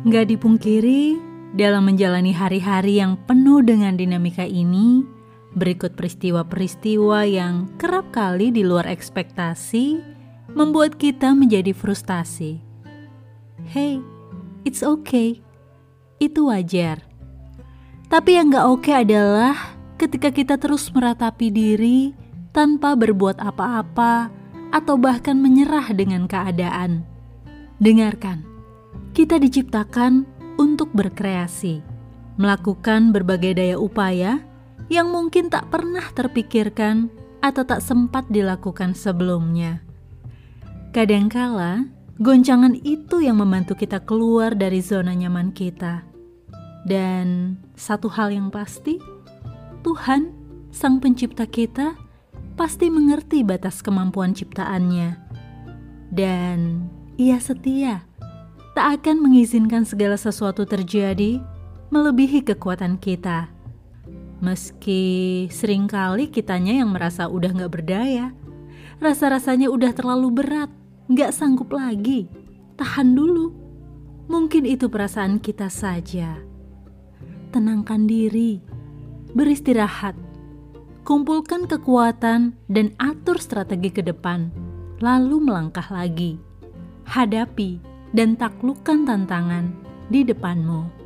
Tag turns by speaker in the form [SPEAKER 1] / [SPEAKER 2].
[SPEAKER 1] Gak dipungkiri, dalam menjalani hari-hari yang penuh dengan dinamika ini, berikut peristiwa-peristiwa yang kerap kali di luar ekspektasi membuat kita menjadi frustasi. Hey, it's okay. Itu wajar. Tapi yang gak oke okay adalah ketika kita terus meratapi diri tanpa berbuat apa-apa atau bahkan menyerah dengan keadaan. Dengarkan kita diciptakan untuk berkreasi, melakukan berbagai daya upaya yang mungkin tak pernah terpikirkan atau tak sempat dilakukan sebelumnya. Kadangkala, goncangan itu yang membantu kita keluar dari zona nyaman kita. Dan satu hal yang pasti, Tuhan, Sang Pencipta kita, pasti mengerti batas kemampuan ciptaannya. Dan ia setia tak akan mengizinkan segala sesuatu terjadi melebihi kekuatan kita. Meski sering kali kitanya yang merasa udah gak berdaya, rasa-rasanya udah terlalu berat, gak sanggup lagi. Tahan dulu, mungkin itu perasaan kita saja. Tenangkan diri, beristirahat, kumpulkan kekuatan dan atur strategi ke depan, lalu melangkah lagi. Hadapi dan taklukkan tantangan di depanmu.